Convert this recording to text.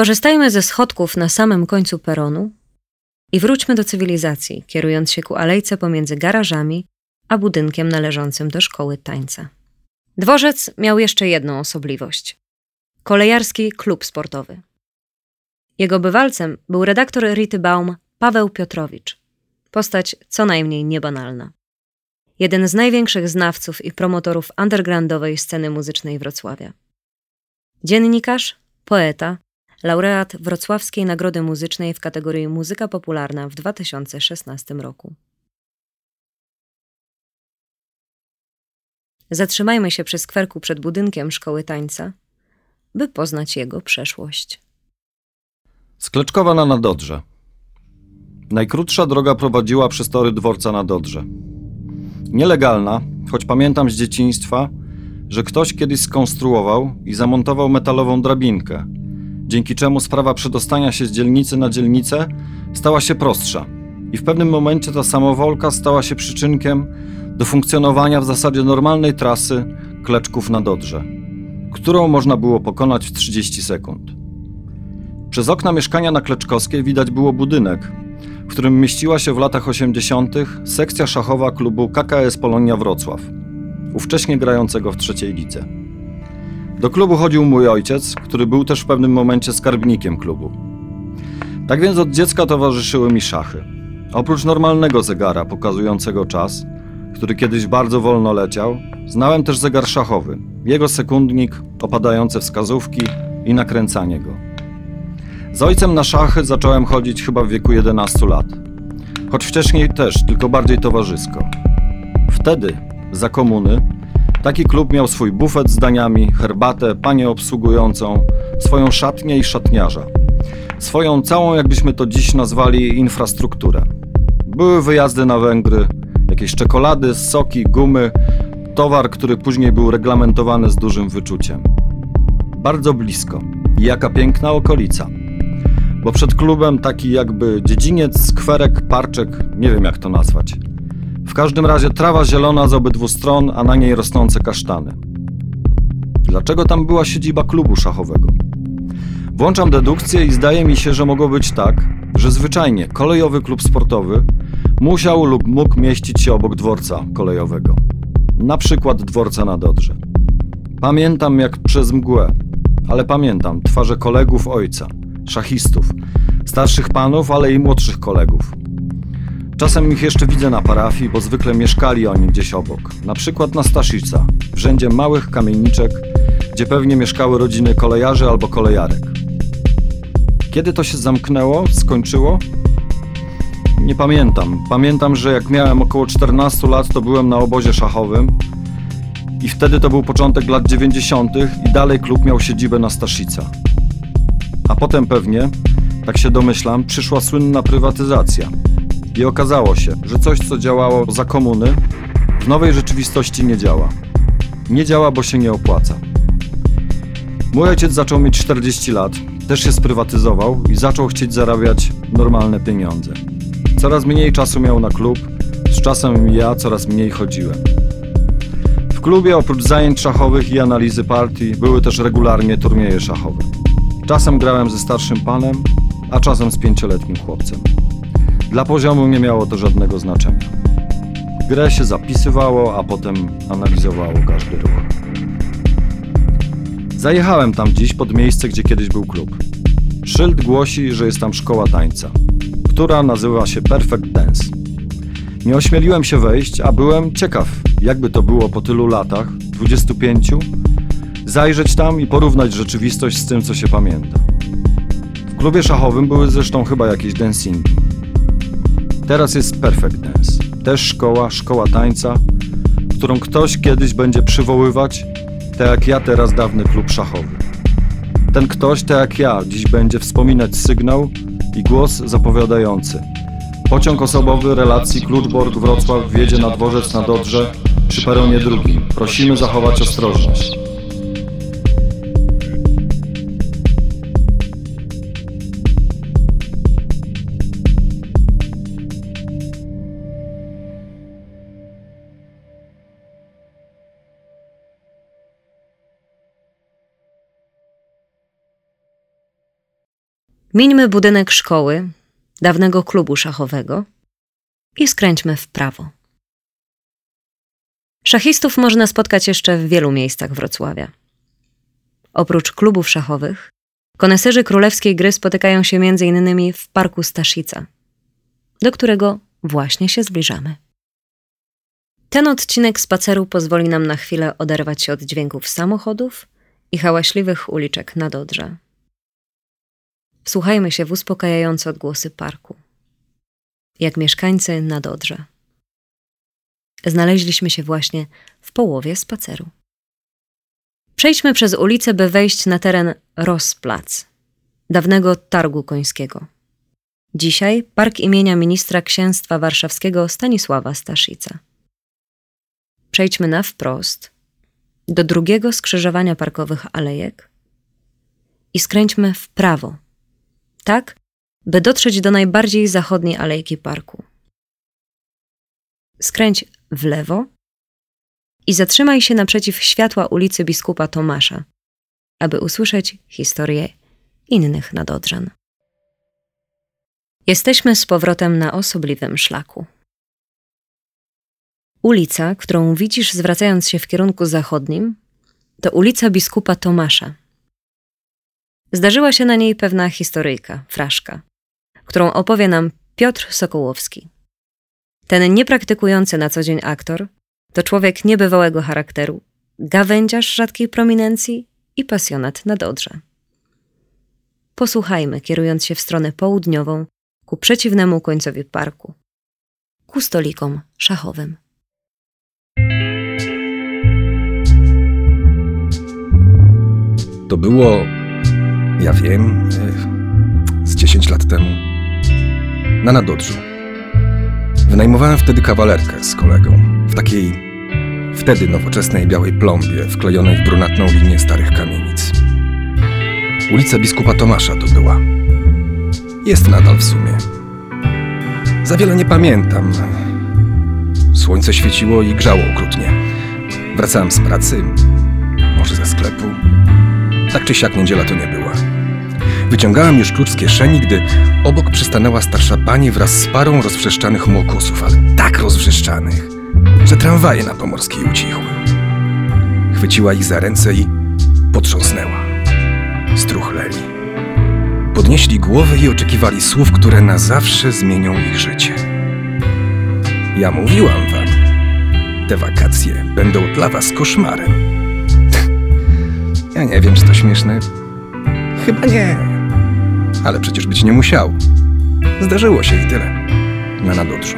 Skorzystajmy ze schodków na samym końcu peronu i wróćmy do cywilizacji, kierując się ku alejce pomiędzy garażami a budynkiem należącym do szkoły tańca. Dworzec miał jeszcze jedną osobliwość kolejarski klub sportowy. Jego bywalcem był redaktor Rity Baum Paweł Piotrowicz, postać co najmniej niebanalna. Jeden z największych znawców i promotorów undergroundowej sceny muzycznej Wrocławia. Dziennikarz, poeta, laureat Wrocławskiej Nagrody Muzycznej w kategorii Muzyka Popularna w 2016 roku. Zatrzymajmy się przy skwerku przed budynkiem szkoły tańca, by poznać jego przeszłość. Skleczkowa na Nadodrze. Najkrótsza droga prowadziła przez tory dworca na Dodrze. Nielegalna, choć pamiętam z dzieciństwa, że ktoś kiedyś skonstruował i zamontował metalową drabinkę, dzięki czemu sprawa przedostania się z dzielnicy na dzielnicę stała się prostsza. I w pewnym momencie ta samowolka stała się przyczynkiem do funkcjonowania w zasadzie normalnej trasy kleczków na Dodrze, którą można było pokonać w 30 sekund. Przez okna mieszkania na Kleczkowskiej widać było budynek, w którym mieściła się w latach 80. sekcja szachowa klubu KKS Polonia Wrocław, ówcześnie grającego w trzeciej lidze. Do klubu chodził mój ojciec, który był też w pewnym momencie skarbnikiem klubu. Tak więc od dziecka towarzyszyły mi szachy. Oprócz normalnego zegara pokazującego czas, który kiedyś bardzo wolno leciał, znałem też zegar szachowy, jego sekundnik, opadające wskazówki i nakręcanie go. Z ojcem na szachy zacząłem chodzić chyba w wieku 11 lat. Choć wcześniej też, tylko bardziej towarzysko. Wtedy, za komuny, taki klub miał swój bufet z daniami, herbatę, panię obsługującą, swoją szatnię i szatniarza. Swoją całą, jakbyśmy to dziś nazwali, infrastrukturę. Były wyjazdy na Węgry, jakieś czekolady, soki, gumy, towar, który później był reglamentowany z dużym wyczuciem. Bardzo blisko. I jaka piękna okolica. Bo przed klubem taki jakby dziedziniec, skwerek, parczek, nie wiem jak to nazwać. W każdym razie trawa zielona z obydwu stron, a na niej rosnące kasztany. Dlaczego tam była siedziba klubu szachowego? Włączam dedukcję i zdaje mi się, że mogło być tak, że zwyczajnie kolejowy klub sportowy musiał lub mógł mieścić się obok dworca kolejowego. Na przykład dworca na Dodrze. Pamiętam jak przez mgłę, ale pamiętam twarze kolegów ojca, szachistów, starszych panów, ale i młodszych kolegów. Czasem ich jeszcze widzę na parafii, bo zwykle mieszkali oni gdzieś obok. Na przykład na Staszica, w rzędzie małych kamieniczek, gdzie pewnie mieszkały rodziny kolejarzy albo kolejarek. Kiedy to się zamknęło, skończyło? Nie pamiętam. Pamiętam, że jak miałem około 14 lat, to byłem na obozie szachowym i wtedy to był początek lat 90. i dalej klub miał siedzibę na Staszica. A potem pewnie, tak się domyślam, przyszła słynna prywatyzacja. I okazało się, że coś, co działało za komuny, w nowej rzeczywistości nie działa. Nie działa, bo się nie opłaca. Mój ojciec zaczął mieć 40 lat, też się sprywatyzował i zaczął chcieć zarabiać normalne pieniądze. Coraz mniej czasu miał na klub, z czasem ja coraz mniej chodziłem. W klubie oprócz zajęć szachowych i analizy partii były też regularnie turnieje szachowe. Czasem grałem ze starszym panem, a czasem z pięcioletnim chłopcem. Dla poziomu nie miało to żadnego znaczenia. Grę się zapisywało, a potem analizowało każdy ruch. Zajechałem tam dziś pod miejsce, gdzie kiedyś był klub. Szyld głosi, że jest tam szkoła tańca, która nazywa się Perfect Dance. Nie ośmieliłem się wejść, a byłem ciekaw, jakby to było po tylu latach 25 zajrzeć tam i porównać rzeczywistość z tym, co się pamięta. W klubie szachowym były zresztą chyba jakieś dancingi. Teraz jest Perfect Dance. Też szkoła, szkoła tańca, którą ktoś kiedyś będzie przywoływać, tak jak ja teraz dawny klub szachowy. Ten ktoś, tak jak ja, dziś będzie wspominać sygnał i głos zapowiadający. Pociąg osobowy relacji Kluczbork-Wrocław wjedzie na dworzec na Dodrze przy peronie drugim. Prosimy zachować ostrożność. Mińmy budynek szkoły, dawnego klubu szachowego i skręćmy w prawo. Szachistów można spotkać jeszcze w wielu miejscach Wrocławia. Oprócz klubów szachowych, koneserzy królewskiej gry spotykają się m.in. w parku Staszica, do którego właśnie się zbliżamy. Ten odcinek spaceru pozwoli nam na chwilę oderwać się od dźwięków samochodów i hałaśliwych uliczek na Dodrze. Wsłuchajmy się w uspokajające odgłosy parku. Jak mieszkańcy na Dodrze. Znaleźliśmy się właśnie w połowie spaceru. Przejdźmy przez ulicę, by wejść na teren Rosplac, dawnego targu końskiego. Dzisiaj park imienia ministra księstwa warszawskiego Stanisława Staszica. Przejdźmy na wprost do drugiego skrzyżowania parkowych alejek i skręćmy w prawo, tak by dotrzeć do najbardziej zachodniej alejki parku. Skręć w lewo i zatrzymaj się naprzeciw światła ulicy biskupa Tomasza, aby usłyszeć historię innych nadodrzan. Jesteśmy z powrotem na osobliwym szlaku. Ulica, którą widzisz zwracając się w kierunku zachodnim, to ulica biskupa Tomasza. Zdarzyła się na niej pewna historyjka, fraszka, którą opowie nam Piotr Sokołowski. Ten niepraktykujący na co dzień aktor to człowiek niebywałego charakteru, gawędziarz rzadkiej prominencji i pasjonat na Dodrze. Posłuchajmy, kierując się w stronę południową, ku przeciwnemu końcowi parku, ku stolikom szachowym. To było, ja wiem, z 10 lat temu, na Nadodrzu. Wynajmowałem wtedy kawalerkę z kolegą w takiej wtedy nowoczesnej białej plombie wklejonej w brunatną linię starych kamienic. Ulica Biskupa Tomasza to była. Jest nadal w sumie. Za wiele nie pamiętam. Słońce świeciło i grzało okrutnie. Wracałem z pracy, może ze sklepu. Tak czy siak niedziela to nie była. Wyciągałem już klucz z kieszeni, gdy obok przystanęła starsza pani wraz z parą rozwrzeszczanych młokusów, ale tak rozwrzeszczanych, że tramwaje na Pomorskiej ucichły. Chwyciła ich za ręce i potrząsnęła. Struchleli. Podnieśli głowy i oczekiwali słów, które na zawsze zmienią ich życie. Ja mówiłam wam, te wakacje będą dla was koszmarem. Ja nie wiem, czy to śmieszne. Chyba nie. Ale przecież być nie musiało. Zdarzyło się i tyle. Na nadodrzu.